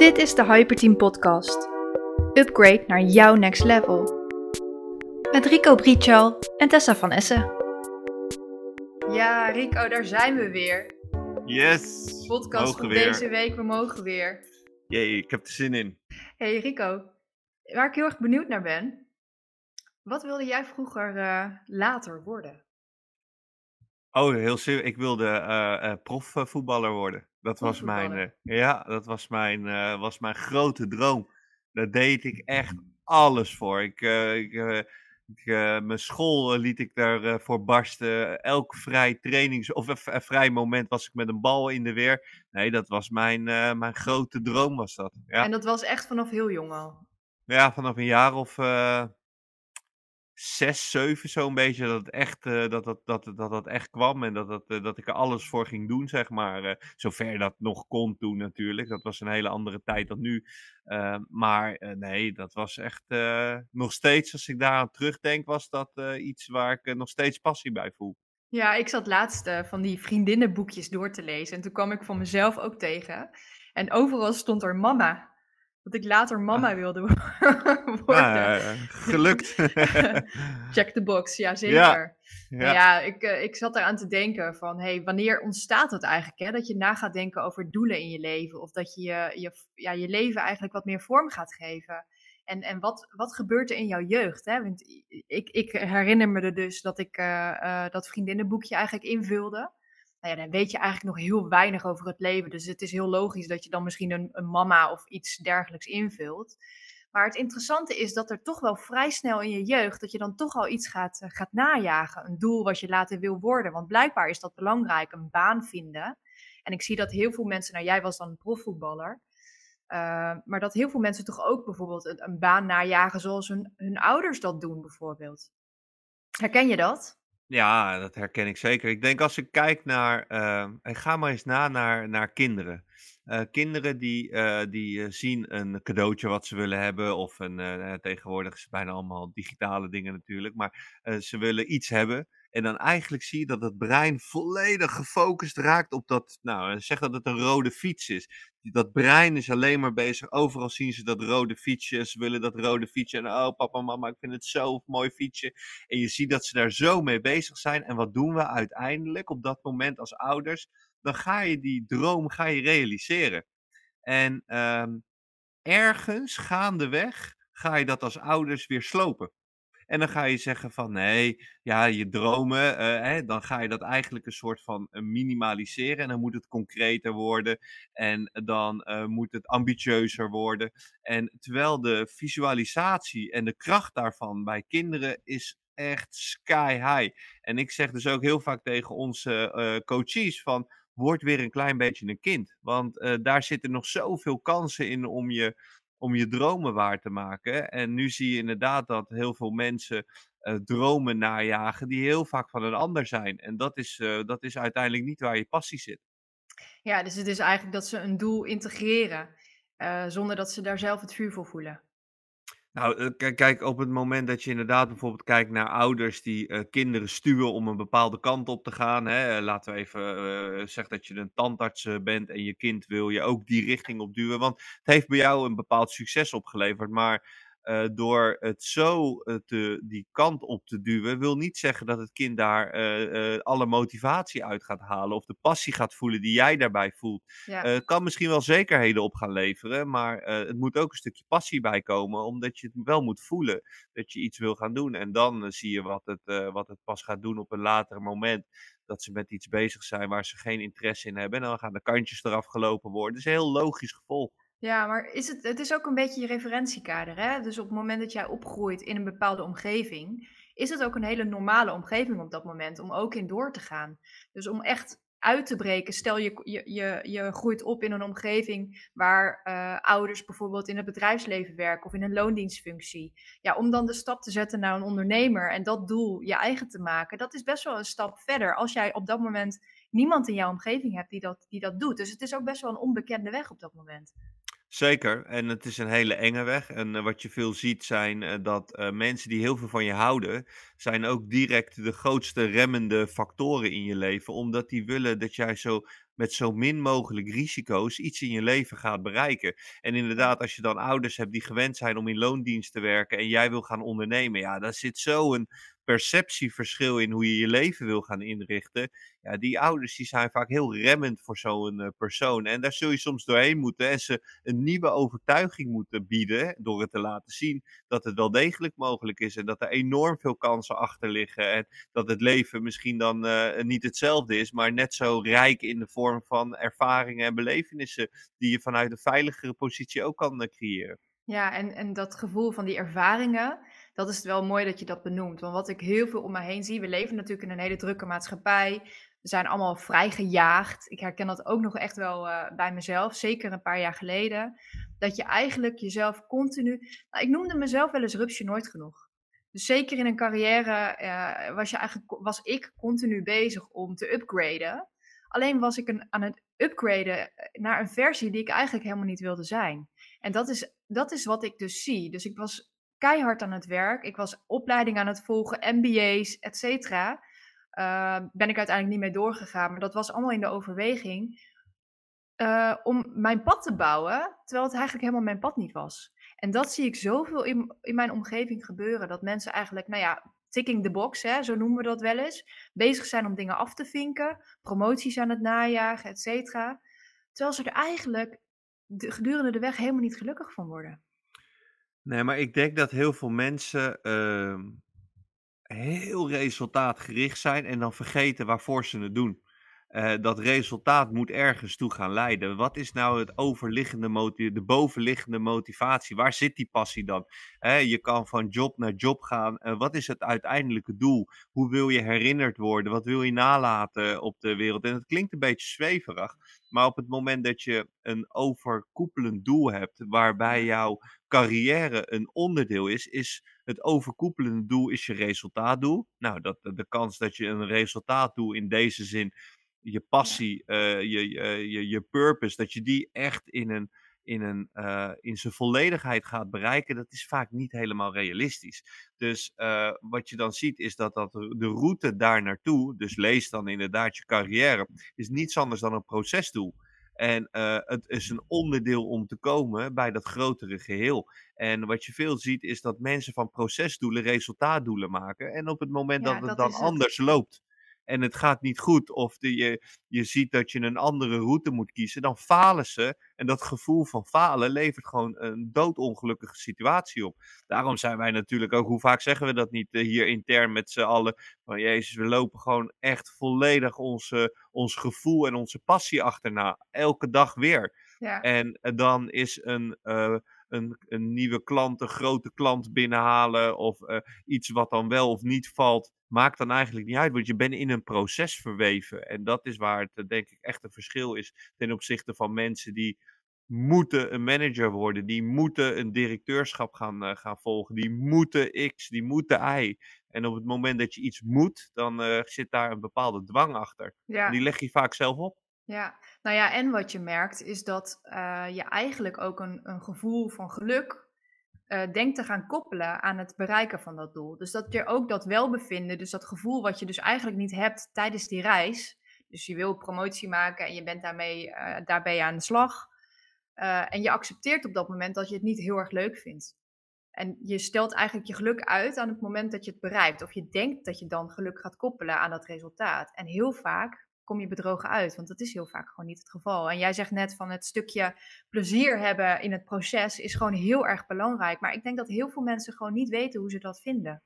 Dit is de Hyperteam Podcast. Upgrade naar jouw next level. Met Rico Brichal en Tessa van Essen. Ja, Rico, daar zijn we weer. Yes! Podcast mogen van weer. deze week, we mogen weer. Jee, ik heb er zin in. Hey Rico, waar ik heel erg benieuwd naar ben. Wat wilde jij vroeger eh, later worden? Oh, heel serieus. Ik wilde eh, eh, profvoetballer worden. Dat was mijn, eh, ja, dat was mijn, eh, was mijn grote droom. Daar deed ik echt alles voor. Ik, eh, ik, ik, mijn school liet ik daarvoor voor barsten. Elk vrij trainings of vrij moment was ik met een bal in de weer. Nee, dat was mijn, mijn grote droom was dat. Ja. En dat was echt vanaf heel jong al. Ja, vanaf een jaar of zes, zeven zo'n beetje, dat het echt, eh, dat, dat, dat, dat, dat echt kwam en dat, dat, eh, dat ik er alles voor ging doen, zeg maar. eh, zover dat nog kon toen natuurlijk. Dat was een hele andere tijd dan nu. Maar nee, dat was echt nog steeds, als ik daaraan terugdenk, was dat iets waar ik nog steeds passie bij voel. Ja, ik zat laatst van die vriendinnenboekjes door te lezen. En toen kwam ik van mezelf ook tegen. En overal stond er mama. Dat ik later mama wilde worden. Nou, eh, gelukt. Check the box, ja zeker. Ja, ja. ja, ik, eh, ik zat eraan te denken van, hey, wanneer ontstaat het eigenlijk? Hè? Dat je na gaat denken over doelen in je leven. Of dat je je, je, ja, je leven eigenlijk wat meer vorm gaat geven. En, en wat, wat gebeurt er in jouw jeugd? Hè? Want ik, ik herinner me er dus dat ik eh, dat vriendinnenboekje eigenlijk invulde. Nou ja, dan weet je eigenlijk nog heel weinig over het leven. Dus het is heel logisch dat je dan misschien een, een mama of iets dergelijks invult. Maar het interessante is dat er toch wel vrij snel in je jeugd, dat je dan toch al iets gaat, eh, gaat najagen. Een doel wat je later wil worden. Want blijkbaar is dat belangrijk, een baan vinden. En ik zie dat heel veel mensen, nou jij was dan een profvoetballer. eh, maar dat heel veel mensen toch ook bijvoorbeeld een, een baan najagen zoals hun, hun ouders dat doen bijvoorbeeld. Herken je dat? Ja, dat herken ik zeker. Ik denk als ik kijk naar, eh, en ga maar eens na naar, naar kinderen. Eh, kinderen die, eh, die eh, zien een cadeautje wat ze willen hebben, of een, tegenwoordig is het bijna allemaal digitale dingen natuurlijk, maar ze willen iets hebben. En dan eigenlijk zie je dat het brein volledig gefocust raakt op dat, nou, zeg dat het een rode fiets is. Dat brein is alleen maar bezig. Overal zien ze dat rode fietsje. Ze willen dat rode fietsje. En oh, papa, mama, ik vind het zo'n mooi fietsje. En je ziet dat ze daar zo mee bezig zijn. En wat doen we uiteindelijk op dat moment als ouders? Dan ga je die droom ga je realiseren. En ehm, ergens gaandeweg ga je dat als ouders weer slopen. En dan ga je zeggen van nee, ja, je dromen, eh, hè, dan ga je dat eigenlijk een soort van eh, minimaliseren. En dan moet het concreter worden. En dan eh, moet het ambitieuzer worden. En terwijl de visualisatie en de kracht daarvan bij kinderen is echt sky high. En ik zeg dus ook heel vaak tegen onze coaches van word weer een klein beetje een kind. Want daar zitten nog zoveel kansen in om je, om je dromen waar te maken. En nu zie je inderdaad dat heel veel mensen eh, dromen najagen die heel vaak van een ander zijn. En dat is, eh, dat is uiteindelijk niet waar je passie zit. Ja, dus het is eigenlijk dat ze een doel integreren. eh, zonder dat ze daar zelf het vuur voor voelen. Nou, eh, kijk, op het moment dat je inderdaad bijvoorbeeld kijkt naar ouders die eh, kinderen stuwen om een bepaalde kant op te gaan. Hè, eh, laten we even zeggen dat je een tandarts bent en je kind wil je ook die richting op duwen. Want het heeft bij jou een bepaald succes opgeleverd. Maar eh, door het zo eh, te, die kant op te duwen, wil niet zeggen dat het kind daar eh, alle motivatie uit gaat halen. Of de passie gaat voelen die jij daarbij voelt. Ja. Het kan misschien wel zekerheden op gaan leveren, maar het moet ook een stukje passie bij komen, omdat je het wel moet voelen dat je iets wil gaan doen. En dan zie je wat het, wat het pas gaat doen op een later moment. Dat ze met iets bezig zijn waar ze geen interesse in hebben. En dan gaan de kantjes eraf gelopen worden. Dat is een heel logisch gevolg. Ja, maar is het, het is ook een beetje je referentiekader. Hè? Dus op het moment dat jij opgroeit in een bepaalde omgeving, is het ook een hele normale omgeving op dat moment om ook in door te gaan. Dus om echt uit te breken, stel je, je, je, je groeit op in een omgeving waar eh, ouders bijvoorbeeld in het bedrijfsleven werken of in een loondienstfunctie. Ja, om dan de stap te zetten naar een ondernemer en dat doel je eigen te maken, dat is best wel een stap verder als jij op dat moment niemand in jouw omgeving hebt die dat, die dat doet. Dus het is ook best wel een onbekende weg op dat moment. Zeker, en het is een hele enge weg. En eh, wat je veel ziet zijn eh, dat eh, mensen die heel veel van je houden, zijn ook direct de grootste remmende factoren in je leven. Omdat die willen dat jij zo met zo min mogelijk risico's iets in je leven gaat bereiken. En inderdaad, als je dan ouders hebt die gewend zijn om in loondienst te werken en jij wil gaan ondernemen, ja, daar zit zo een perceptieverschil in hoe je je leven wil gaan inrichten. Ja, die ouders die zijn vaak heel remmend voor zo'n uh, persoon. En daar zul je soms doorheen moeten en ze een nieuwe overtuiging moeten bieden door het te laten zien dat het wel degelijk mogelijk is en dat er enorm veel kansen achter liggen en dat het leven misschien dan uh, niet hetzelfde is, maar net zo rijk in de vorm van ervaringen en belevenissen die je vanuit een veiligere positie ook kan uh, creëren. Ja, en, en dat gevoel van die ervaringen, dat is wel mooi dat je dat benoemt. Want wat ik heel veel om me heen zie, we leven natuurlijk in een hele drukke maatschappij. We zijn allemaal vrij gejaagd. Ik herken dat ook nog echt wel uh, bij mezelf, zeker een paar jaar geleden. Dat je eigenlijk jezelf continu. Nou, ik noemde mezelf wel eens rupsje nooit genoeg. Dus zeker in een carrière uh, was, je eigenlijk, was ik continu bezig om te upgraden. Alleen was ik een, aan het upgraden naar een versie die ik eigenlijk helemaal niet wilde zijn. En dat is, dat is wat ik dus zie. Dus ik was keihard aan het werk. Ik was opleiding aan het volgen, MBA's, et cetera. Uh, ben ik uiteindelijk niet mee doorgegaan, maar dat was allemaal in de overweging. Uh, om mijn pad te bouwen, terwijl het eigenlijk helemaal mijn pad niet was. En dat zie ik zoveel in, in mijn omgeving gebeuren. Dat mensen eigenlijk, nou ja, ticking the box, hè, zo noemen we dat wel eens. Bezig zijn om dingen af te vinken, promoties aan het najagen, et cetera. Terwijl ze er eigenlijk de, gedurende de weg helemaal niet gelukkig van worden. Nee, maar ik denk dat heel veel mensen uh, heel resultaatgericht zijn en dan vergeten waarvoor ze het doen. Uh, dat resultaat moet ergens toe gaan leiden. Wat is nou het overliggende motivatie, de bovenliggende motivatie? Waar zit die passie dan? je kan van job naar job gaan. Uh, wat is het uiteindelijke doel? Hoe wil je herinnerd worden? Wat wil je nalaten op de wereld? En het klinkt een beetje zweverig, maar op het moment dat je een overkoepelend doel hebt, waarbij jouw carrière een onderdeel is, is het overkoepelende doel is je resultaatdoel. Nou, dat, de kans dat je een resultaatdoel in deze zin je passie, uh, je, je, je purpose, dat je die echt in, een, in, een, uh, in zijn volledigheid gaat bereiken, dat is vaak niet helemaal realistisch. Dus uh, wat je dan ziet is dat, dat de route daar naartoe, dus lees dan inderdaad je carrière, is niets anders dan een procesdoel. En uh, het is een onderdeel om te komen bij dat grotere geheel. En wat je veel ziet is dat mensen van procesdoelen resultaatdoelen maken. En op het moment ja, dat het dan anders loopt, en het gaat niet goed, of de, je, je ziet dat je een andere route moet kiezen, dan falen ze. En dat gevoel van falen levert gewoon een doodongelukkige situatie op. Daarom zijn wij natuurlijk ook, hoe vaak zeggen we dat niet uh, hier intern met z'n allen, van Jezus, we lopen gewoon echt volledig onze, ons gevoel en onze passie achterna, elke dag weer. Ja. En uh, dan is een. Uh, een, een, nieuwe klant, een grote klant binnenhalen of uh, iets wat dan wel of niet valt, maakt dan eigenlijk niet uit, want je bent in een proces verweven. En dat is waar het denk ik echt een verschil is ten opzichte van mensen die moeten een manager worden, die moeten een directeurschap gaan, uh, gaan volgen, die moeten X, die moeten Y. En op het moment dat je iets moet, dan uh, zit daar een bepaalde dwang achter. Ja. En die leg je vaak zelf op. Ja, nou ja, en wat je merkt is dat uh, je eigenlijk ook een, een gevoel van geluk uh, denkt te gaan koppelen aan het bereiken van dat doel. Dus dat je ook dat welbevinden, dus dat gevoel wat je dus eigenlijk niet hebt tijdens die reis. Dus je wil promotie maken en je bent daarmee, uh, daarbij aan de slag. En je accepteert op dat moment dat je het niet heel erg leuk vindt. En je stelt eigenlijk je geluk uit aan het moment dat je het bereikt. Of je denkt dat je dan geluk gaat koppelen aan dat resultaat. En heel vaak kom je bedrogen uit. Want dat is heel vaak gewoon niet het geval. En jij zegt net van het stukje plezier hebben in het proces is gewoon heel erg belangrijk. Maar ik denk dat heel veel mensen gewoon niet weten hoe ze dat vinden.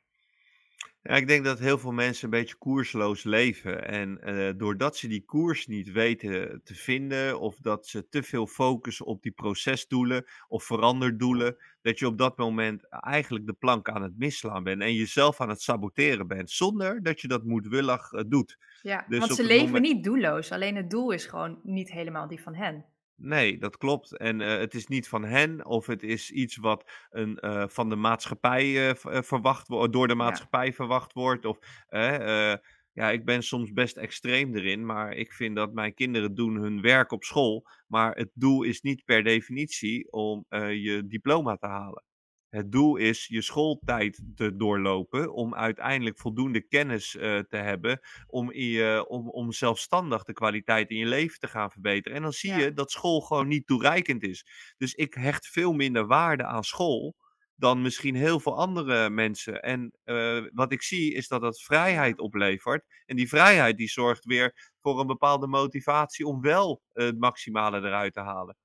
Ja, ik denk dat heel veel mensen een beetje koersloos leven. En uh, doordat ze die koers niet weten te vinden, of dat ze te veel focussen op die procesdoelen of veranderdoelen, dat je op dat moment eigenlijk de plank aan het misslaan bent en jezelf aan het saboteren bent, zonder dat je dat moedwillig uh, doet. Ja, dus want ze leven moment... niet doelloos, alleen het doel is gewoon niet helemaal die van hen. Nee, dat klopt. En uh, het is niet van hen, of het is iets wat een, uh, van de maatschappij uh, verwacht wordt, door de maatschappij ja. verwacht wordt. Of, ja, ik ben soms best extreem erin, maar ik vind dat mijn kinderen doen hun werk op school. Maar het doel is niet per definitie om je diploma te halen. Het doel is je schooltijd te doorlopen om uiteindelijk voldoende kennis eh, te hebben om, in je, om, om zelfstandig de kwaliteit in je leven te gaan verbeteren. En dan zie je dat school gewoon niet toereikend is. Dus ik hecht veel minder waarde aan school dan misschien heel veel andere mensen. En eh, wat ik zie is dat dat vrijheid oplevert. En die vrijheid die zorgt weer voor een bepaalde motivatie om wel het maximale eruit te halen.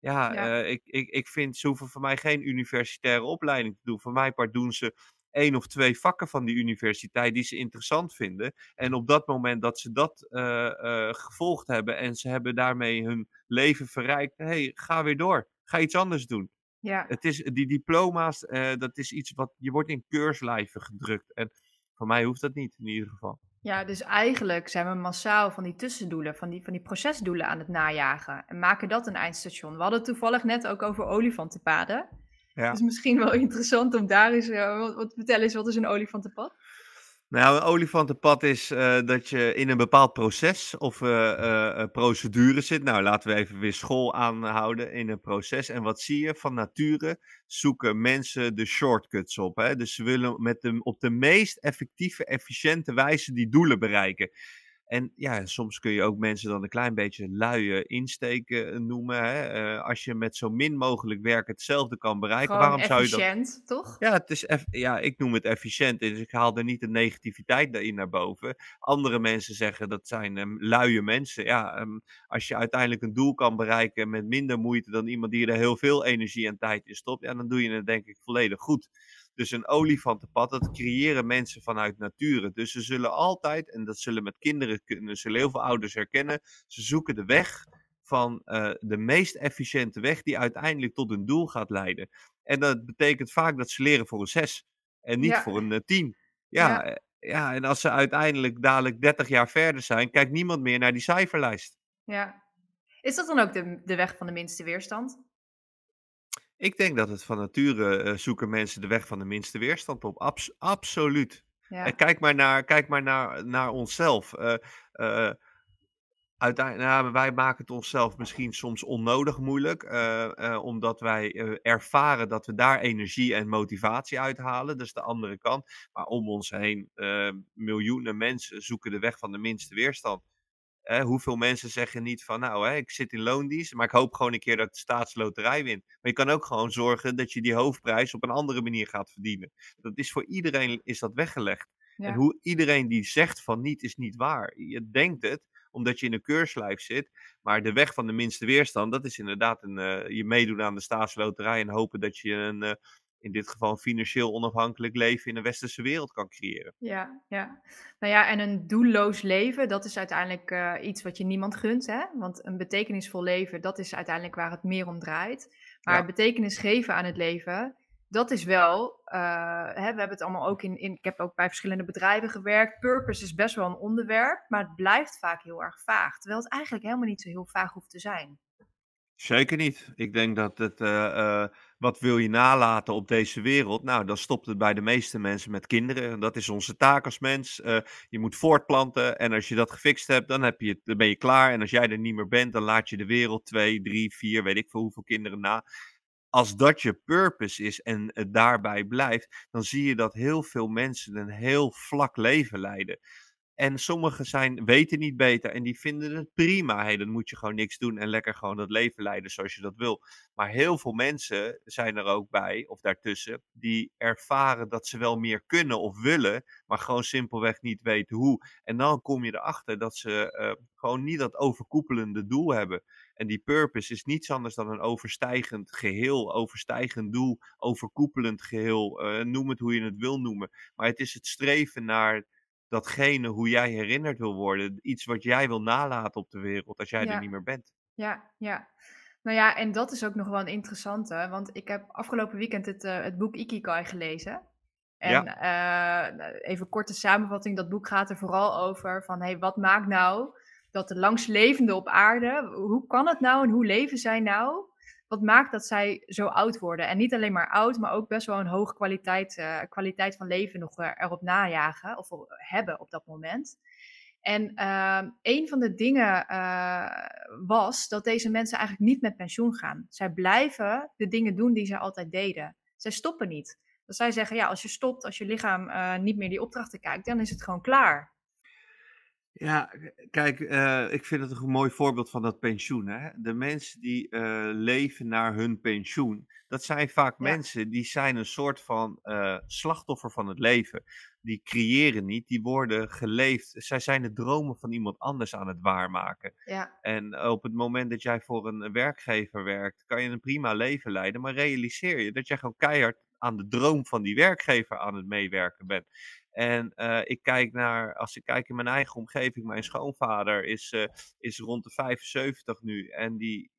Ja, ja, eh, ik ik ik vind ze hoeven voor mij geen universitaire opleiding te doen. Voor mij part doen ze één of 2 vakken van die universiteit die ze interessant vinden. En op dat moment dat ze dat, eh, eh, gevolgd hebben en ze hebben daarmee hun leven verrijkt, hey, ga weer door. Ga iets anders doen. ja. Het is die diploma's, dat is iets wat je wordt in keurslijven gedrukt en voor mij hoeft dat niet in ieder geval. Ja, dus eigenlijk zijn we massaal van die tussendoelen, van die, van die procesdoelen aan het najagen. En maken dat een eindstation. We hadden het toevallig net ook over olifantenpaden. Dus Ja. misschien wel interessant om daar eens eh, wat, wat te vertellen is, wat is een olifantenpad? Nou, een olifantenpad is eh, dat je in een bepaald proces of eh, eh, procedure zit. Nou, laten we even weer school aanhouden in een proces. En wat zie je? Van nature zoeken mensen de shortcuts op. Hè? Dus ze willen met de, op de meest effectieve, efficiënte wijze die doelen bereiken. En ja, soms kun je ook mensen dan een klein beetje luie insteken noemen. Hè? Eh, als je met zo min mogelijk werk hetzelfde kan bereiken, Gewoon waarom zou je dat efficiënt, toch? ja, het is eff ja, ik noem het efficiënt, dus ik haal er niet de negativiteit daarin naar boven. Andere mensen zeggen dat zijn ehm, luie mensen. Ja, ehm, als je uiteindelijk een doel kan bereiken met minder moeite dan iemand die er heel veel energie en tijd in stopt, ja, dan doe je het denk ik volledig goed. Dus een olifantenpad, dat creëren mensen vanuit nature. Dus ze zullen altijd, en dat zullen met kinderen kunnen, zullen heel veel ouders herkennen, ze zoeken de weg van eh, de meest efficiënte weg die uiteindelijk tot een doel gaat leiden. En dat betekent vaak dat ze leren voor een 6 en niet Ja, voor een eh, 10. Ja, ja, eh, ja, en als ze uiteindelijk dadelijk 30 jaar verder zijn, kijkt niemand meer naar die cijferlijst. ja. Is dat dan ook de, de weg van de minste weerstand? Ik denk dat het van nature eh, zoeken mensen de weg van de minste weerstand op. Abs- absoluut. En Ja, kijk maar naar, kijk maar naar, naar onszelf. Eh, eh, Uiteindelijk, nou, wij maken het onszelf misschien soms onnodig moeilijk, omdat wij ervaren dat we daar energie en motivatie uithalen. Dat is de andere kant. Maar om ons heen, miljoenen mensen zoeken de weg van de minste weerstand. Hoeveel mensen zeggen niet van, nou, hè, ik zit in loondienst, maar ik hoop gewoon een keer dat ik de staatsloterij win. Maar je kan ook gewoon zorgen dat je die hoofdprijs op een andere manier gaat verdienen. Dat is voor iedereen is dat weggelegd. En hoe iedereen die zegt van niet, is niet waar. Je denkt het, omdat je in een keurslijf zit. Maar de weg van de minste weerstand, dat is inderdaad een, eh, je meedoen aan de staatsloterij en hopen dat je een, eh, in dit geval een financieel onafhankelijk leven in een westerse wereld kan creëren. ja, ja. Nou ja, en een doelloos leven, dat is uiteindelijk eh, iets wat je niemand gunt, hè? Want een betekenisvol leven, dat is uiteindelijk waar het meer om draait. Maar Ja. betekenis geven aan het leven, dat is wel, eh, hè, we hebben het allemaal ook in, in, ik heb ook bij verschillende bedrijven gewerkt. Purpose is best wel een onderwerp, maar het blijft vaak heel erg vaag. Terwijl het eigenlijk helemaal niet zo heel vaag hoeft te zijn. Zeker niet. Ik denk dat het, eh, wat wil je nalaten op deze wereld? Nou, dan stopt het bij de meeste mensen met kinderen. Dat is onze taak als mens. Eh, je moet voortplanten en als je dat gefixt hebt, dan, heb je het, dan ben je klaar. En als jij er niet meer bent, dan laat je de wereld twee, drie, vier, weet ik veel hoeveel kinderen na. Als dat je purpose is en het daarbij blijft, dan zie je dat heel veel mensen een heel vlak leven leiden. En sommigen zijn, weten niet beter en die vinden het prima. Hey, dan moet je gewoon niks doen en lekker gewoon dat leven leiden zoals je dat wil. Maar heel veel mensen zijn er ook bij, of daartussen, die ervaren dat ze wel meer kunnen of willen, maar gewoon simpelweg niet weten hoe. En dan kom je erachter dat ze eh, gewoon niet dat overkoepelende doel hebben. En die purpose is niets anders dan een overstijgend geheel, overstijgend doel, overkoepelend geheel. eh, noem het hoe je het wil noemen. Maar het is het streven naar datgene hoe jij herinnerd wil worden. Iets wat jij wil nalaten op de wereld als jij er niet meer bent. ja, ja. Nou ja, en dat is ook nog wel een interessante, want ik heb afgelopen weekend het, eh, het boek Ikigai gelezen. En Ja, eh, nou, even korte samenvatting, dat boek gaat er vooral over van, hey, wat maakt nou dat de langstlevenden op aarde, hoe kan het nou en hoe leven zij nou? Wat maakt dat zij zo oud worden? En niet alleen maar oud, maar ook best wel een hoge kwaliteit, eh, kwaliteit van leven nog eh, erop najagen of hebben op dat moment. En ehm, een van de dingen eh, was dat deze mensen eigenlijk niet met pensioen gaan. Zij blijven de dingen doen die zij altijd deden. Zij stoppen niet. Dus zij zeggen, ja, als je stopt, als je lichaam niet meer die opdrachten kijkt, dan is het gewoon klaar. Ja, kijk, uh, ik vind het een mooi voorbeeld van dat pensioen. Hè? De mensen die uh, leven naar hun pensioen, dat zijn vaak ja. mensen die zijn een soort van uh, slachtoffer van het leven. Die creëren niet, die worden geleefd. Zij zijn de dromen van iemand anders aan het waarmaken. Ja. En op het moment dat jij voor een werkgever werkt, kan je een prima leven leiden. Maar realiseer je dat jij gewoon keihard aan de droom van die werkgever aan het meewerken bent. En uh, ik kijk naar, als ik kijk in mijn eigen omgeving, mijn schoonvader is, uh, is rond de 75 nu. En die,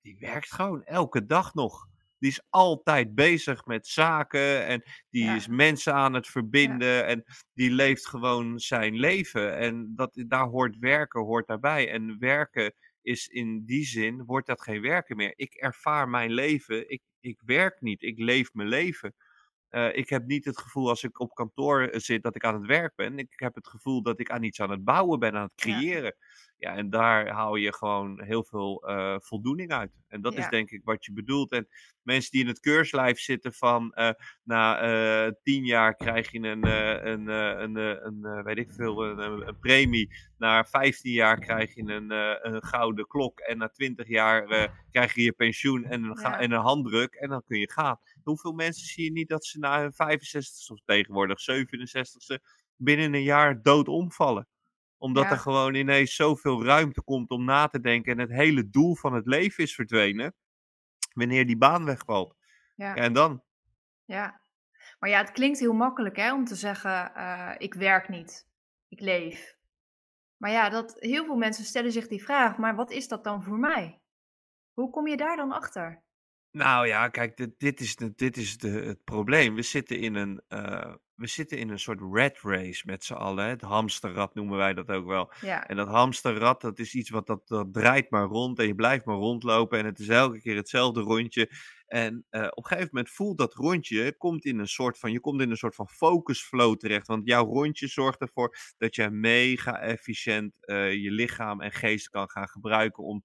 die werkt gewoon elke dag nog. Die is altijd bezig met zaken en die ja. is mensen aan het verbinden ja. en die leeft gewoon zijn leven. En dat, daar hoort werken, hoort daarbij. En werken is in die zin, wordt dat geen werken meer. Ik ervaar mijn leven, ik, ik werk niet, ik leef mijn leven. Uh, ik heb niet het gevoel als ik op kantoor zit dat ik aan het werk ben. Ik heb het gevoel dat ik aan iets aan het bouwen ben, aan het creëren. Ja, ja en daar haal je gewoon heel veel uh, voldoening uit. En dat ja. is denk ik wat je bedoelt. En mensen die in het keurslijf zitten van uh, na tien jaar krijg je een, een, een, weet ik veel, een, een, premie. Na 15 jaar krijg je een, een gouden klok. En na 20 jaar krijg je je pensioen en een, ja. en een handdruk. En dan kun je gaan. Hoeveel mensen zie je niet dat ze na hun 65 of tegenwoordig 67ste binnen een jaar dood omvallen? Omdat ja. er gewoon ineens zoveel ruimte komt om na te denken en het hele doel van het leven is verdwenen wanneer die baan wegvalt. Ja. en dan? Ja, maar ja, het klinkt heel makkelijk hè, om te zeggen: uh, ik werk niet, ik leef. Maar ja, dat, heel veel mensen stellen zich die vraag: maar wat is dat dan voor mij? Hoe kom je daar dan achter? Nou ja, kijk, dit, dit is, de, dit is de, het probleem. We zitten in een, uh, we zitten in een soort rat race met z'n allen. Hè? Het hamsterrad noemen wij dat ook wel. Ja. En dat hamsterrad, dat is iets wat dat, dat draait maar rond en je blijft maar rondlopen. En het is elke keer hetzelfde rondje. En uh, op een gegeven moment voelt dat rondje, komt in een soort van, je komt in een soort van focus flow terecht. Want jouw rondje zorgt ervoor dat jij mega efficiënt uh, je lichaam en geest kan gaan gebruiken om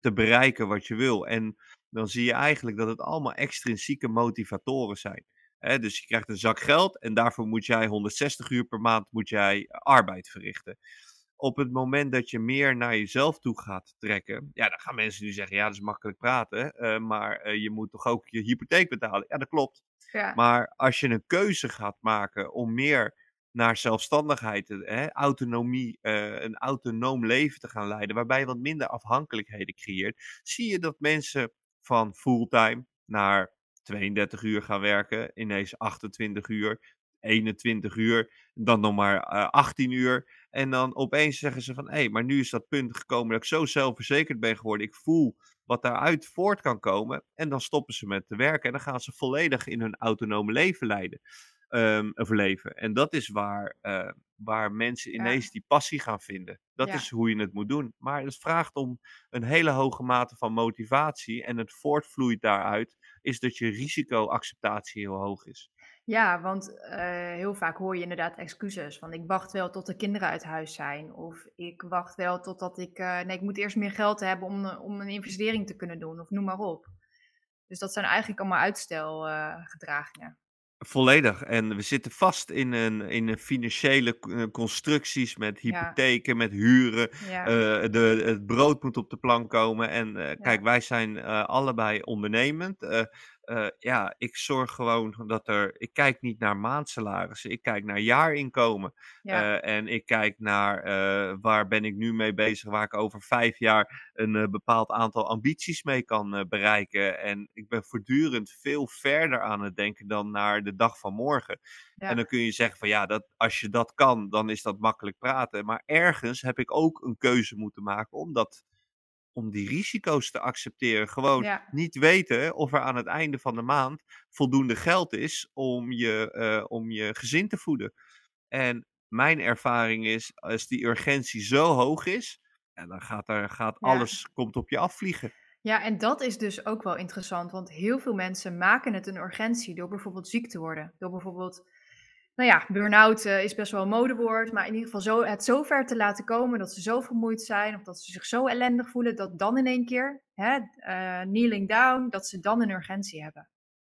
te bereiken wat je wil. En dan zie je eigenlijk dat het allemaal extrinsieke motivatoren zijn. He, dus je krijgt een zak geld en daarvoor moet jij 160 uur per maand moet jij arbeid verrichten. Op het moment dat je meer naar jezelf toe gaat trekken, ja, dan gaan mensen nu zeggen, ja, dat is makkelijk praten, uh, maar uh, je moet toch ook je hypotheek betalen. Ja, dat klopt. Ja. Maar als je een keuze gaat maken om meer naar zelfstandigheid, hè, autonomie, uh, een autonoom leven te gaan leiden, waarbij je wat minder afhankelijkheden creëert, zie je dat mensen van fulltime naar 32 uur gaan werken, ineens 28 uur, 21 uur, dan nog maar uh, 18 uur. En dan opeens zeggen ze van, hé, hey, maar nu is dat punt gekomen dat ik zo zelfverzekerd ben geworden. Ik voel wat daaruit voort kan komen. En dan stoppen ze met te werken en dan gaan ze volledig in hun autonome leven leiden. Um, overleven. En dat is waar, uh, waar mensen ineens ja. die passie gaan vinden. Dat Ja. is hoe je het moet doen. Maar het vraagt om een hele hoge mate van motivatie. En het voortvloeit daaruit is dat je risicoacceptatie heel hoog is. Ja, want uh, heel vaak hoor je inderdaad excuses van ik wacht wel tot de kinderen uit huis zijn. Of ik wacht wel totdat ik, uh, nee, ik moet eerst meer geld hebben om, om een investering te kunnen doen. Of noem maar op. Dus dat zijn eigenlijk allemaal uitstelgedragingen. Volledig. En we zitten vast in een, in een financiële uh, constructies met hypotheken, ja. met huren. Ja. Uh, de, het brood moet op de plank komen. En uh, kijk, wij zijn allebei ondernemend. Ja, ik zorg gewoon dat er. Ik kijk niet naar maandsalarissen, ik kijk naar jaarinkomen. Ja. en ik kijk naar waar ben ik nu mee bezig, waar ik over vijf jaar een bepaald aantal ambities mee kan bereiken. En ik ben voortdurend veel verder aan het denken dan naar de dag van morgen. Ja. En dan kun je zeggen van ja, dat, als je dat kan, dan is dat makkelijk praten. Maar ergens heb ik ook een keuze moeten maken om, dat, om die risico's te accepteren. Gewoon Ja. niet weten of er aan het einde van de maand voldoende geld is om je, eh, om je gezin te voeden. En mijn ervaring is, als die urgentie zo hoog is, ja, dan gaat, er, gaat Ja. alles komt op je afvliegen. Ja, en dat is dus ook wel interessant, want heel veel mensen maken het een urgentie door bijvoorbeeld ziek te worden. Door bijvoorbeeld, nou ja, burn-out eh, is best wel een modewoord, maar in ieder geval zo, het zo ver te laten komen dat ze zo vermoeid zijn of dat ze zich zo ellendig voelen, dat dan in één keer, hè, eh, kneeling down, dat ze dan een urgentie hebben.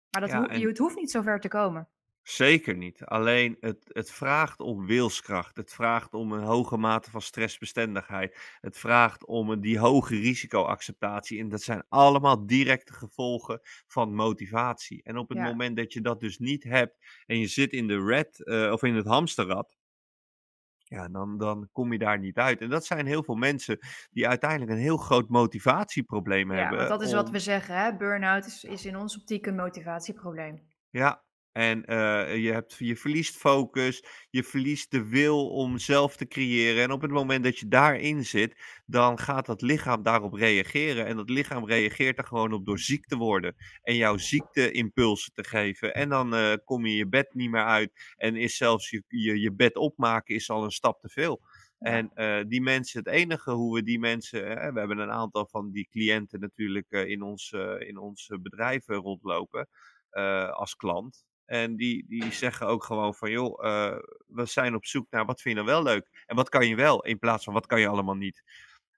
Maar dat Ja, en het hoeft niet zo ver te komen. Zeker niet. Alleen het, het vraagt om wilskracht. Het vraagt om een hoge mate van stressbestendigheid. Het vraagt om een, die hoge risicoacceptatie. En dat zijn allemaal directe gevolgen van motivatie. En op het Ja, moment dat je dat dus niet hebt en je zit in de red eh, of in het hamsterrad. Ja, dan, dan kom je daar niet uit. En dat zijn heel veel mensen die uiteindelijk een heel groot motivatieprobleem ja, hebben dat is wat we zeggen, hè, burn-out is is in onze optiek een motivatieprobleem. Ja, en eh, je hebt, je verliest focus, je verliest de wil om zelf te creëren. En op het moment dat je daarin zit, dan gaat dat lichaam daarop reageren. En dat lichaam reageert er gewoon op door ziek te worden en jouw ziekteimpulsen te geven. En dan eh, kom je je bed niet meer uit en is zelfs je, je, je bed opmaken is al een stap te veel. En eh, die mensen, het enige hoe we die mensen, eh, we hebben een aantal van die cliënten natuurlijk in ons, in ons bedrijf rondlopen als klant. En die, die zeggen ook gewoon van, joh, eh, we zijn op zoek naar wat vind je nou wel leuk? En wat kan je wel, in plaats van wat kan je allemaal niet?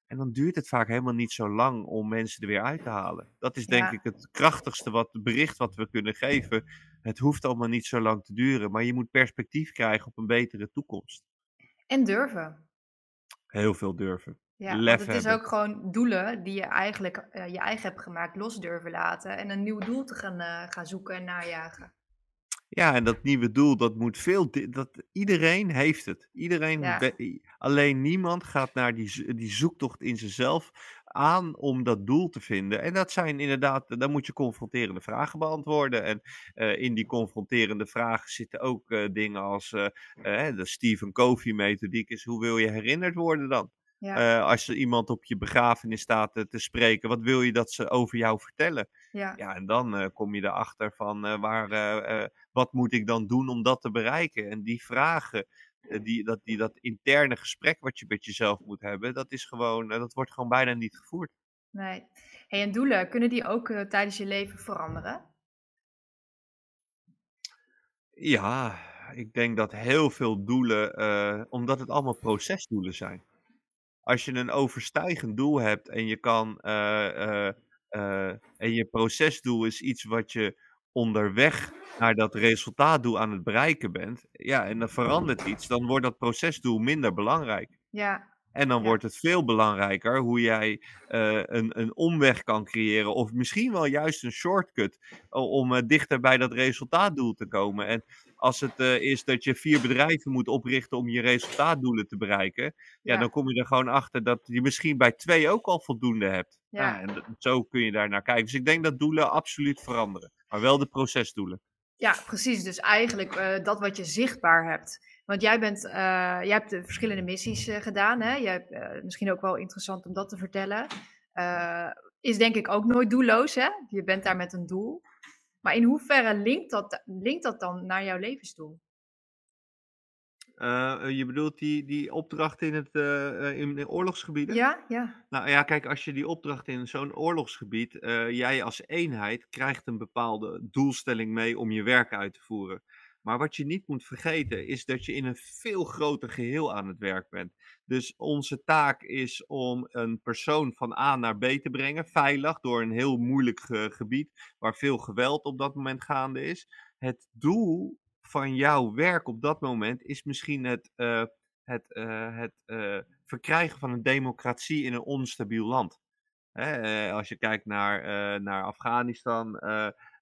En dan duurt het vaak helemaal niet zo lang om mensen er weer uit te halen. Dat is denk ik het krachtigste wat, bericht wat we kunnen geven. Het hoeft allemaal niet zo lang te duren, maar je moet perspectief krijgen op een betere toekomst. En durven. Heel veel durven. Ja, want Lef het is ook gewoon doelen die je eigenlijk, eh, je eigen hebt gemaakt, los durven laten en een nieuw doel te gaan, eh, gaan zoeken en najagen. Ja, en dat nieuwe doel, dat moet veel dat iedereen heeft het. Iedereen Ja, alleen niemand gaat naar die die zoektocht in zichzelf aan om dat doel te vinden. En dat zijn inderdaad dan moet je confronterende vragen beantwoorden. En, eh, in die confronterende vragen zitten ook, eh, dingen als, eh, eh, de Stephen Covey methodiek is: hoe wil je herinnerd worden dan? Ja, Eh, als er iemand op je begrafenis staat, eh, te spreken, wat wil je dat ze over jou vertellen? ja, Ja, en dan eh, kom je erachter van waar, wat moet ik dan doen om dat te bereiken? En die vragen, die, dat, die, dat interne gesprek wat je met jezelf moet hebben, dat is gewoon, dat wordt gewoon bijna niet gevoerd. nee. Hey, en doelen, kunnen die ook tijdens je leven veranderen? Ja, ik denk dat heel veel doelen, omdat het allemaal procesdoelen zijn. Als je een overstijgend doel hebt en je kan, eh, eh, eh, en je procesdoel is iets wat je onderweg naar dat resultaatdoel aan het bereiken bent, ja, en dan verandert iets, dan wordt dat procesdoel minder belangrijk. Ja, En dan ja, wordt het veel belangrijker hoe jij een, een omweg kan creëren, of misschien wel juist een shortcut, om dichter bij dat resultaatdoel te komen. En als het eh, is dat je vier bedrijven moet oprichten om je resultaatdoelen te bereiken, ja, dan kom je er gewoon achter dat je misschien bij twee ook al voldoende hebt. Ja, ja. en dat- zo kun je daar naar kijken. Dus ik denk dat doelen absoluut veranderen, maar wel de procesdoelen. Ja, precies. Dus eigenlijk eh, dat wat je zichtbaar hebt. Want jij bent, eh, jij hebt de verschillende missies gedaan. Hè? Je hebt, misschien ook wel interessant om dat te vertellen. Is denk ik ook nooit doelloos. Hè? Je bent daar met een doel. Maar in hoeverre linkt dat, linkt dat dan naar jouw levensdoel? Eh, eh, je bedoelt die, die opdracht in, het, eh, in de oorlogsgebieden? Ja, ja, Nou ja, kijk, als je die opdracht in zo'n oorlogsgebied, eh, jij als eenheid krijgt een bepaalde doelstelling mee om je werk uit te voeren. Maar wat je niet moet vergeten is dat je in een veel groter geheel aan het werk bent. Dus onze taak is om een persoon van A naar B te brengen, veilig door een heel moeilijk ge- gebied waar veel geweld op dat moment gaande is. Het doel van jouw werk op dat moment is misschien het, eh, het, eh, het eh, verkrijgen van een democratie in een onstabiel land. Hè, als je kijkt naar, naar Afghanistan,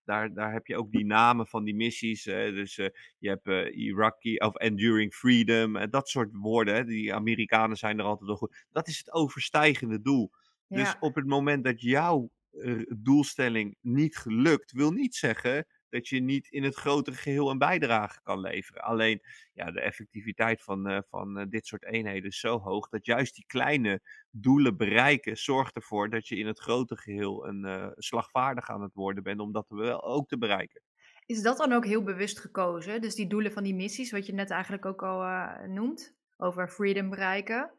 daar, daar heb je ook die namen van die missies. dus eh, je hebt eh, Iraqi of Enduring Freedom, en dat soort woorden. Hè, die Amerikanen zijn er altijd wel goed. Dat is het overstijgende doel. Dus op het moment dat jouw eh, doelstelling niet gelukt, wil niet zeggen dat je niet in het grotere geheel een bijdrage kan leveren. Alleen ja, de effectiviteit van, eh, van eh, dit soort eenheden is zo hoog dat juist die kleine doelen bereiken zorgt ervoor dat je in het grote geheel een eh, slagvaardig aan het worden bent om dat wel ook te bereiken. Is dat dan ook heel bewust gekozen? Dus die doelen van die missies, wat je net eigenlijk ook al noemt, over freedom bereiken.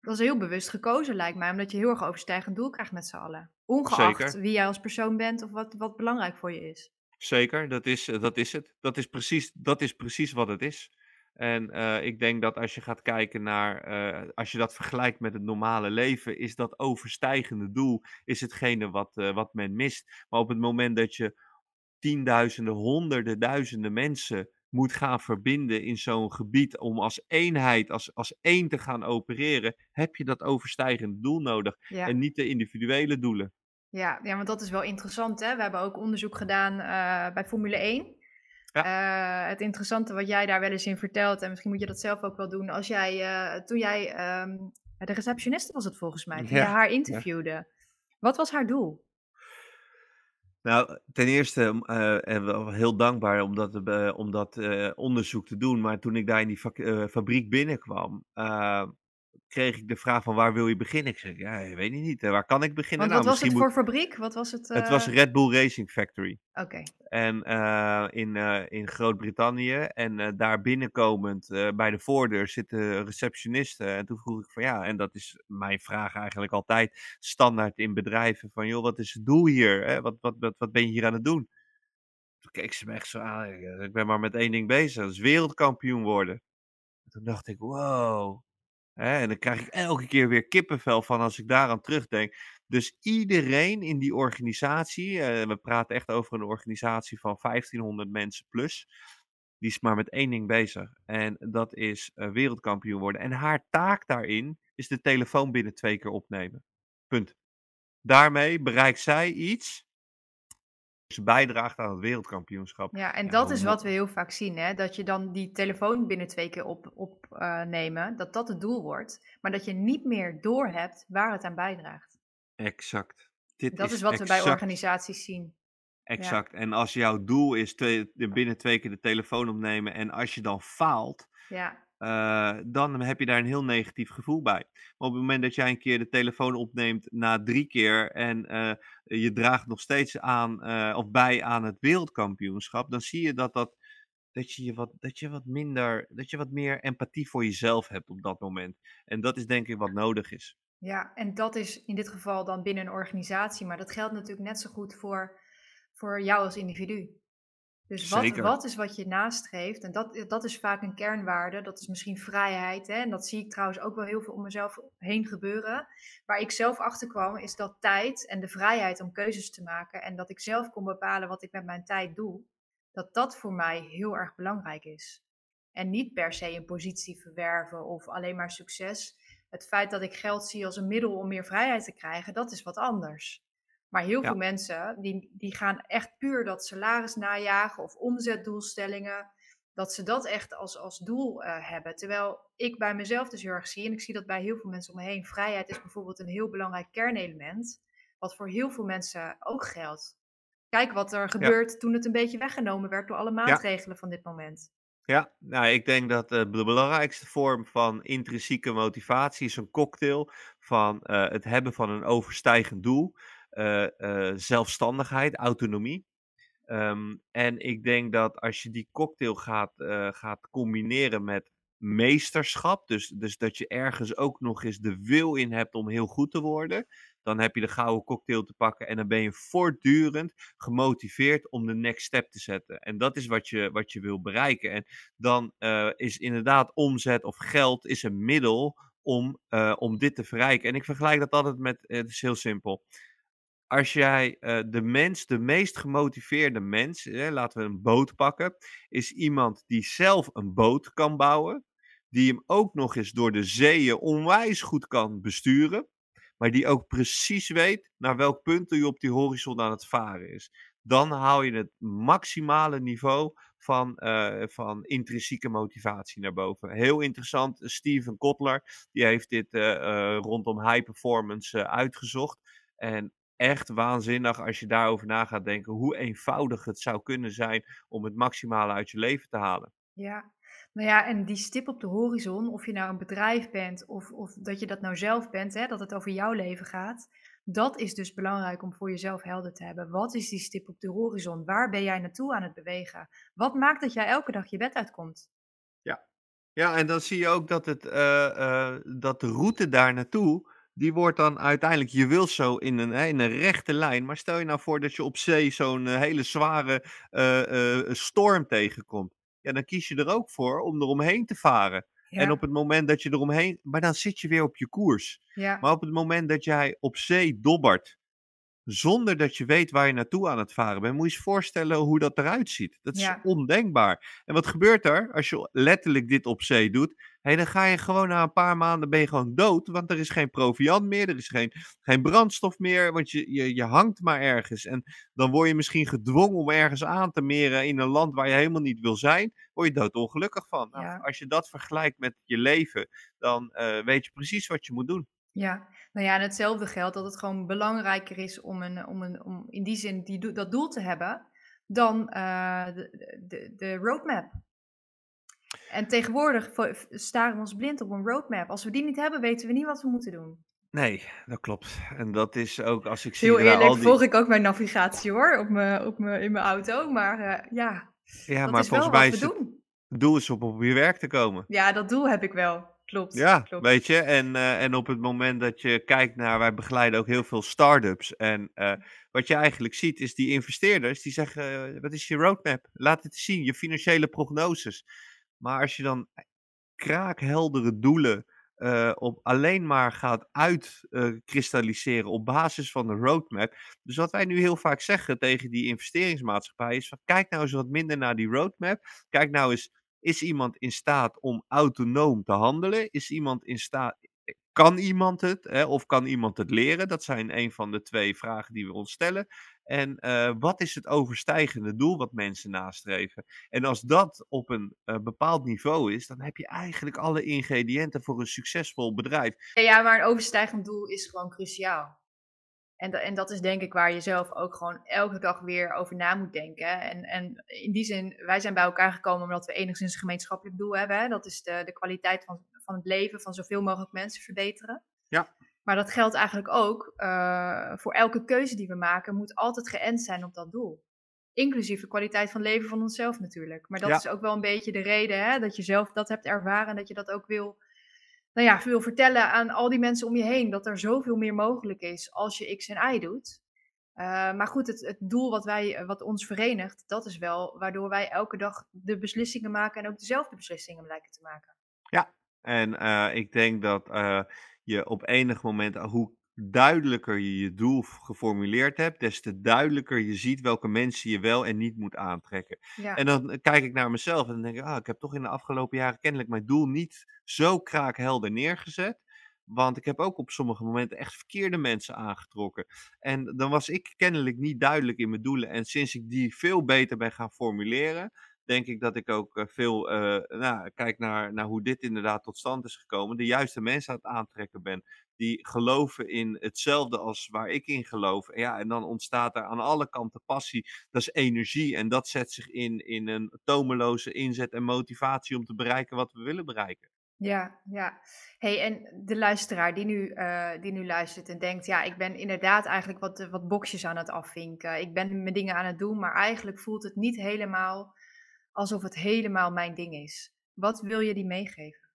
Dat is heel bewust gekozen, lijkt mij, omdat je heel erg overstijgend doel krijgt met z'n allen. Ongeacht Zeker, wie jij als persoon bent of wat, wat belangrijk voor je is. Zeker, dat is, eh, dat is het. Dat is precies, dat is precies wat het is. En eh, ik denk dat als je gaat kijken naar, eh, als je dat vergelijkt met het normale leven, is dat overstijgende doel is hetgene wat, wat men mist. Maar op het moment dat je tienduizenden, honderden, duizenden mensen moet gaan verbinden in zo'n gebied om als eenheid, als, als één te gaan opereren, heb je dat overstijgende doel nodig Ja. en niet de individuele doelen. Ja, ja, want dat is wel interessant, hè? We hebben ook onderzoek gedaan eh, bij Formule 1. Ja. Eh, het interessante wat jij daar wel eens in vertelt, en misschien moet je dat zelf ook wel doen, als jij, eh, toen jij, ehm, de receptioniste was het volgens mij, toen Ja, je haar ja. interviewde. Wat was haar doel? Nou, ten eerste heel dankbaar om dat, om dat onderzoek te doen. Maar toen ik daar in die fabriek binnenkwam, kreeg ik de vraag van waar wil je beginnen? Ik zeg, ja, ik weet niet, waar kan ik beginnen? Want wat Nou, was het voor moet... fabriek? Wat was het? Het was eh, Red Bull Racing Factory. Oké, En eh, in, eh, in Groot-Brittannië. En daar binnenkomend bij de voordeur zitten receptionisten. En toen vroeg ik van ja, en dat is mijn vraag eigenlijk altijd standaard in bedrijven. Van joh, wat is het doel hier? Hè? Wat, wat, wat, wat ben je hier aan het doen? Toen keek ze me echt zo aan. Ik, ik ben maar met één ding bezig. Dat is wereldkampioen worden. En toen dacht ik, wow. En dan krijg ik elke keer weer kippenvel van als ik daaraan terugdenk. Dus iedereen in die organisatie, eh, we praten echt over een organisatie van 1500 mensen plus, die is maar met één ding bezig. En dat is eh, wereldkampioen worden. En haar taak daarin is de telefoon binnen twee keer opnemen. Punt. Daarmee bereikt zij iets. Ze bijdraagt aan het wereldkampioenschap. ja, en dat is wat we heel vaak zien, hè? Dat je dan die telefoon binnen twee keer opnemen, op, nemen, dat dat het doel wordt, maar dat je niet meer doorhebt waar het aan bijdraagt. Exact. Dit Dat is is wat we bij organisaties zien. Ja, Exact. En als jouw doel is de- binnen twee keer de telefoon opnemen en als je dan faalt, ja, eh, dan heb je daar een heel negatief gevoel bij. Maar op het moment dat jij een keer de telefoon opneemt na drie keer en eh, je draagt nog steeds aan eh, of bij aan het wereldkampioenschap, dan zie je dat, dat, dat, je je wat, dat je wat minder, dat je wat meer empathie voor jezelf hebt op dat moment. En dat is denk ik wat nodig is. ja, en dat is in dit geval dan binnen een organisatie, maar dat geldt natuurlijk net zo goed voor, voor jou als individu. Dus wat, Zeker. wat is wat je nastreeft? En dat, dat is vaak een kernwaarde. Dat is misschien vrijheid. Hè? En dat zie ik trouwens ook wel heel veel om mezelf heen gebeuren. Waar ik zelf achter kwam, is dat tijd en de vrijheid om keuzes te maken. En dat ik zelf kon bepalen wat ik met mijn tijd doe. Dat dat voor mij heel erg belangrijk is. En niet per se een positie verwerven of alleen maar succes. Het feit dat ik geld zie als een middel om meer vrijheid te krijgen, dat is wat anders. Maar heel Ja. veel mensen die, die gaan echt puur dat salaris najagen of omzetdoelstellingen. Dat ze dat echt als, als doel eh, hebben. Terwijl ik bij mezelf dus heel erg zie, en ik zie dat bij heel veel mensen om me heen. Vrijheid is bijvoorbeeld een heel belangrijk kernelement. Wat voor heel veel mensen ook geldt. Kijk wat er gebeurt toen het een beetje weggenomen werd door alle maatregelen van dit moment. Ja, nou, ik denk dat eh, de belangrijkste vorm van intrinsieke motivatie is een cocktail van eh, het hebben van een overstijgend doel, zelfstandigheid, autonomie. Ehm, en ik denk dat als je die cocktail gaat, eh, gaat combineren met meesterschap, dus, dus dat je ergens ook nog eens de wil in hebt om heel goed te worden, dan heb je de gouden cocktail te pakken en dan ben je voortdurend gemotiveerd om de next step te zetten. En dat is wat je, wat je wil bereiken. En dan eh, is inderdaad omzet of geld is een middel om, eh, om dit te verrijken. En ik vergelijk dat altijd met, eh, het is heel simpel. Als jij eh, de mens, de meest gemotiveerde mens, eh, laten we een boot pakken, is iemand die zelf een boot kan bouwen, die hem ook nog eens door de zeeën onwijs goed kan besturen, maar die ook precies weet naar welk punt hij op die horizon aan het varen is. Dan haal je het maximale niveau van, eh, van intrinsieke motivatie naar boven. Heel interessant, Steven Kotler, die heeft dit eh, rondom high performance uitgezocht. En echt waanzinnig als je daarover na gaat denken hoe eenvoudig het zou kunnen zijn om het maximale uit je leven te halen. Ja, nou ja, en die stip op de horizon, of je nou een bedrijf bent of, of dat je dat nou zelf bent, hè, dat het over jouw leven gaat, dat is dus belangrijk om voor jezelf helder te hebben. Wat is die stip op de horizon? Waar ben jij naartoe aan het bewegen? Wat maakt dat jij elke dag je bed uitkomt? Ja, en dan zie je ook dat, het, eh, eh, dat de route daar naartoe, die wordt dan uiteindelijk, je wil zo in een, hè, in een rechte lijn, maar stel je nou voor dat je op zee zo'n eh, hele zware eh, eh, storm tegenkomt. Ja, dan kies je er ook voor om eromheen te varen. En op het moment dat je eromheen, maar dan zit je weer op je koers. ja, Maar op het moment dat jij op zee dobbert, zonder dat je weet waar je naartoe aan het varen bent. Moet je je eens voorstellen hoe dat eruit ziet. Dat is Ja. ondenkbaar. En wat gebeurt er als je letterlijk dit op zee doet? Hé, dan ga je gewoon na een paar maanden ben je gewoon dood, want er is geen proviant meer, er is geen, geen brandstof meer, want je, je, je hangt maar ergens. En dan word je misschien gedwongen om ergens aan te meren in een land waar je helemaal niet wil zijn, word je doodongelukkig van. Nou, Ja. als je dat vergelijkt met je leven, dan eh, weet je precies wat je moet doen. Ja, nou ja, en hetzelfde geldt dat het gewoon belangrijker is om, een, om, een, om in die zin die, dat doel te hebben dan eh, de, de, de roadmap. En tegenwoordig staren we ons blind op een roadmap. Als we die niet hebben, weten we niet wat we moeten doen. Nee, dat klopt. En dat is ook als ik zie Heel eerlijk die... volg ik ook mijn navigatie hoor, op mijn, op mijn, in mijn auto. Maar eh, ja, Ja, dat maar is wel volgens mij wat is we het doen. doel is om op je werk te komen. Ja, dat doel heb ik wel. Klopt. Ja, klopt. weet je, en, eh, en op het moment dat je kijkt naar, wij begeleiden ook heel veel start-ups. En eh, wat je eigenlijk ziet is die investeerders die zeggen, eh, wat is je roadmap? Laat het zien, je financiële prognoses. Maar als je dan kraakheldere doelen op alleen maar gaat uitkristalliseren op basis van de roadmap. Dus wat wij nu heel vaak zeggen tegen die investeringsmaatschappij is van, kijk nou eens wat minder naar die roadmap. Kijk nou eens, is iemand in staat om autonoom te handelen? Is iemand in staat, kan iemand het? Hè? Of kan iemand het leren? Dat zijn een van de twee vragen die we ons stellen. En eh, wat is het overstijgende doel wat mensen nastreven? En als dat op een eh, bepaald niveau is, dan heb je eigenlijk alle ingrediënten voor een succesvol bedrijf. Ja, maar een overstijgend doel is gewoon cruciaal. En, en dat is denk ik waar je zelf ook gewoon elke dag weer over na moet denken. En, en in die zin, wij zijn bij elkaar gekomen omdat we enigszins een gemeenschappelijk doel hebben. Hè? Dat is de, de kwaliteit van, van het leven van zoveel mogelijk mensen verbeteren. Ja. Maar dat geldt eigenlijk ook eh, voor elke keuze die we maken, moet altijd geënt zijn op dat doel. Inclusief de kwaliteit van leven van onszelf natuurlijk. Maar dat Ja. is ook wel een beetje de reden hè, dat je zelf dat hebt ervaren en dat je dat ook wil nou ja, wil vertellen aan al die mensen om je heen dat er zoveel meer mogelijk is als je X en Y doet. Eh, maar goed, het, het doel wat, wij, wat ons verenigt, dat is wel waardoor wij elke dag de beslissingen maken en ook dezelfde beslissingen lijken te maken. En eh, ik denk dat eh, je op enig moment, eh, hoe duidelijker je je doel geformuleerd hebt, des te duidelijker je ziet welke mensen je wel en niet moet aantrekken. Ja, En dan eh, kijk ik naar mezelf en dan denk ik, ah, ik heb toch in de afgelopen jaren kennelijk mijn doel niet zo kraakhelder neergezet. Want ik heb ook op sommige momenten echt verkeerde mensen aangetrokken. En dan was ik kennelijk niet duidelijk in mijn doelen. En sinds ik die veel beter ben gaan formuleren, denk ik dat ik ook eh, veel, eh, nou, kijk naar, naar hoe dit inderdaad tot stand is gekomen. De juiste mensen aan het aantrekken ben. Die geloven in hetzelfde als waar ik in geloof. En ja, en dan ontstaat er aan alle kanten passie. Dat is energie. En dat zet zich in in een tomeloze inzet en motivatie om te bereiken wat we willen bereiken. ja, ja. hey, en de luisteraar die nu, eh, die nu luistert en denkt, ja, ik ben inderdaad eigenlijk wat, wat boxjes aan het afvinken. Ik ben mijn dingen aan het doen, maar eigenlijk voelt het niet helemaal alsof het helemaal mijn ding is. Wat wil je die meegeven?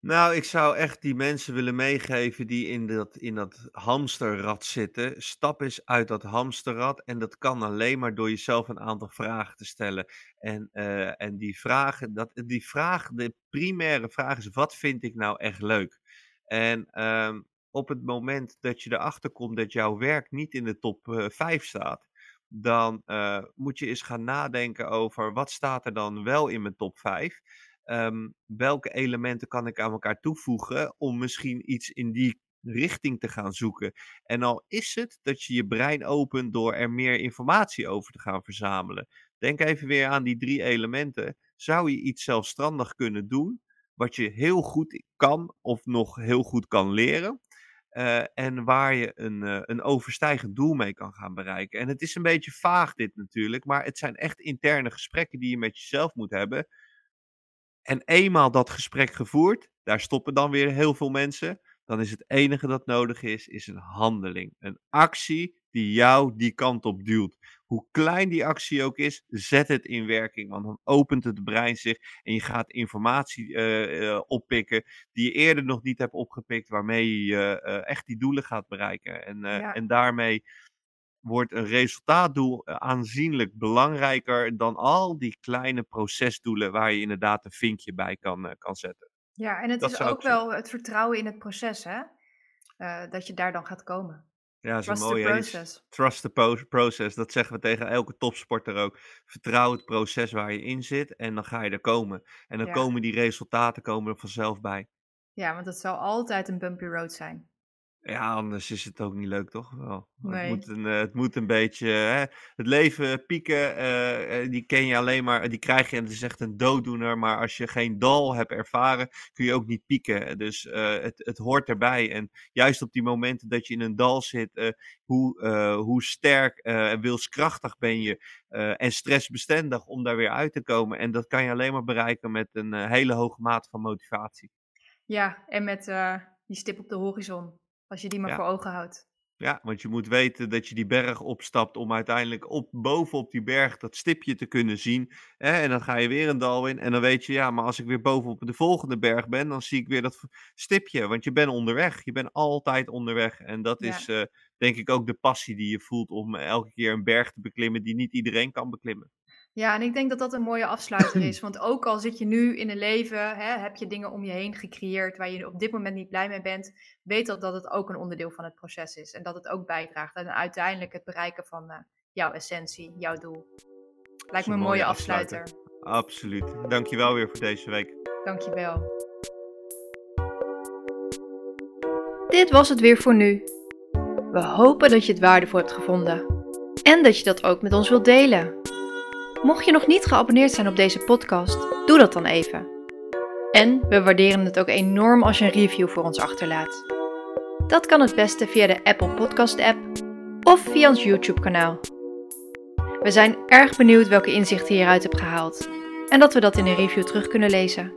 Nou, ik zou echt die mensen willen meegeven die in dat, in dat hamsterrad zitten. Stap eens uit dat hamsterrad. En dat kan alleen maar door jezelf een aantal vragen te stellen. En, eh, en die vragen, dat, die vraag, de primaire vraag is: wat vind ik nou echt leuk? En ehm, op het moment dat je erachter komt dat jouw werk niet in de top eh, 5 staat, dan eh, moet je eens gaan nadenken over wat staat er dan wel in mijn top 5 Ehm, welke elementen kan ik aan elkaar toevoegen om misschien iets in die richting te gaan zoeken? En al is het dat je je brein opent door er meer informatie over te gaan verzamelen. Denk even weer aan die drie elementen. Zou je iets zelfstandig kunnen doen, wat je heel goed kan of nog heel goed kan leren? eh, en waar je een, eh, een overstijgend doel mee kan gaan bereiken. En het is een beetje vaag dit natuurlijk, maar het zijn echt interne gesprekken die je met jezelf moet hebben. En eenmaal dat gesprek gevoerd, daar stoppen dan weer heel veel mensen. Dan is het enige dat nodig is, is een handeling. Een actie die jou die kant op duwt. Hoe klein die actie ook is, zet het in werking. Want dan opent het brein zich en je gaat informatie eh, eh, oppikken die je eerder nog niet hebt opgepikt, waarmee je eh, echt die doelen gaat bereiken. En, Ja. en daarmee wordt een resultaatdoel eh, aanzienlijk belangrijker dan al die kleine procesdoelen waar je inderdaad een vinkje bij kan, eh, kan zetten. Ja, en het Dat is ook zeggen. wel het vertrouwen in het proces, hè? Eh, dat je daar dan gaat komen. Ja, dat is Trust iets- process. Trust the process. Dat zeggen we tegen elke topsporter ook. Vertrouw het proces waar je in zit en dan ga je er komen. En dan Ja. komen die resultaten komen er vanzelf bij. Ja, want het zal altijd een bumpy road zijn. Ja, anders is het ook niet leuk, toch? Wel. Het, moet een, eh, het moet een beetje. Hè? Het leven pieken, eh, eh, die ken je alleen maar. Die krijg je en het is echt een dooddoener. Maar als je geen dal hebt ervaren, kun je ook niet pieken. Dus het, het hoort erbij. En juist op die momenten dat je in een dal zit, hoe, hoe sterk en wilskrachtig ben je. en stressbestendig om daar weer uit te komen. En dat kan je alleen maar bereiken met een hele hoge mate van motivatie. Ja, en met die stip op de horizon. Als je die maar Ja. voor ogen houdt. Ja, want je moet weten dat je die berg opstapt om uiteindelijk op, bovenop die berg dat stipje te kunnen zien. Hè? En dan ga je weer een dal in en dan weet je, ja, maar als ik weer bovenop de volgende berg ben, dan zie ik weer dat stipje. Want je bent onderweg, je bent altijd onderweg. En dat Ja. is eh, denk ik ook de passie die je voelt om elke keer een berg te beklimmen die niet iedereen kan beklimmen. Ja, en ik denk dat dat een mooie afsluiter is. Want ook al zit je nu in een leven, hè, heb je dingen om je heen gecreëerd waar je op dit moment niet blij mee bent, weet dat dat het ook een onderdeel van het proces is. En dat het ook bijdraagt aan uiteindelijk het bereiken van eh, jouw essentie, jouw doel. Lijkt me een mooie afsluiter. Absoluut. Dankjewel weer voor deze week. Dankjewel. Dit was het weer voor nu. We hopen dat je het waardevol hebt gevonden. En dat je dat ook met ons wilt delen. Mocht je nog niet geabonneerd zijn op deze podcast, doe dat dan even. En we waarderen het ook enorm als je een review voor ons achterlaat. Dat kan het beste via de Apple Podcast app of via ons YouTube kanaal. We zijn erg benieuwd welke inzichten je hieruit hebt gehaald en dat we dat in een review terug kunnen lezen.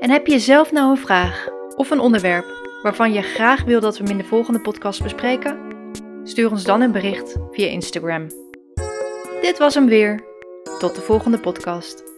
En heb je zelf nou een vraag of een onderwerp waarvan je graag wil dat we hem in de volgende podcast bespreken? Stuur ons dan een bericht via Instagram. Dit was hem weer. Tot de volgende podcast.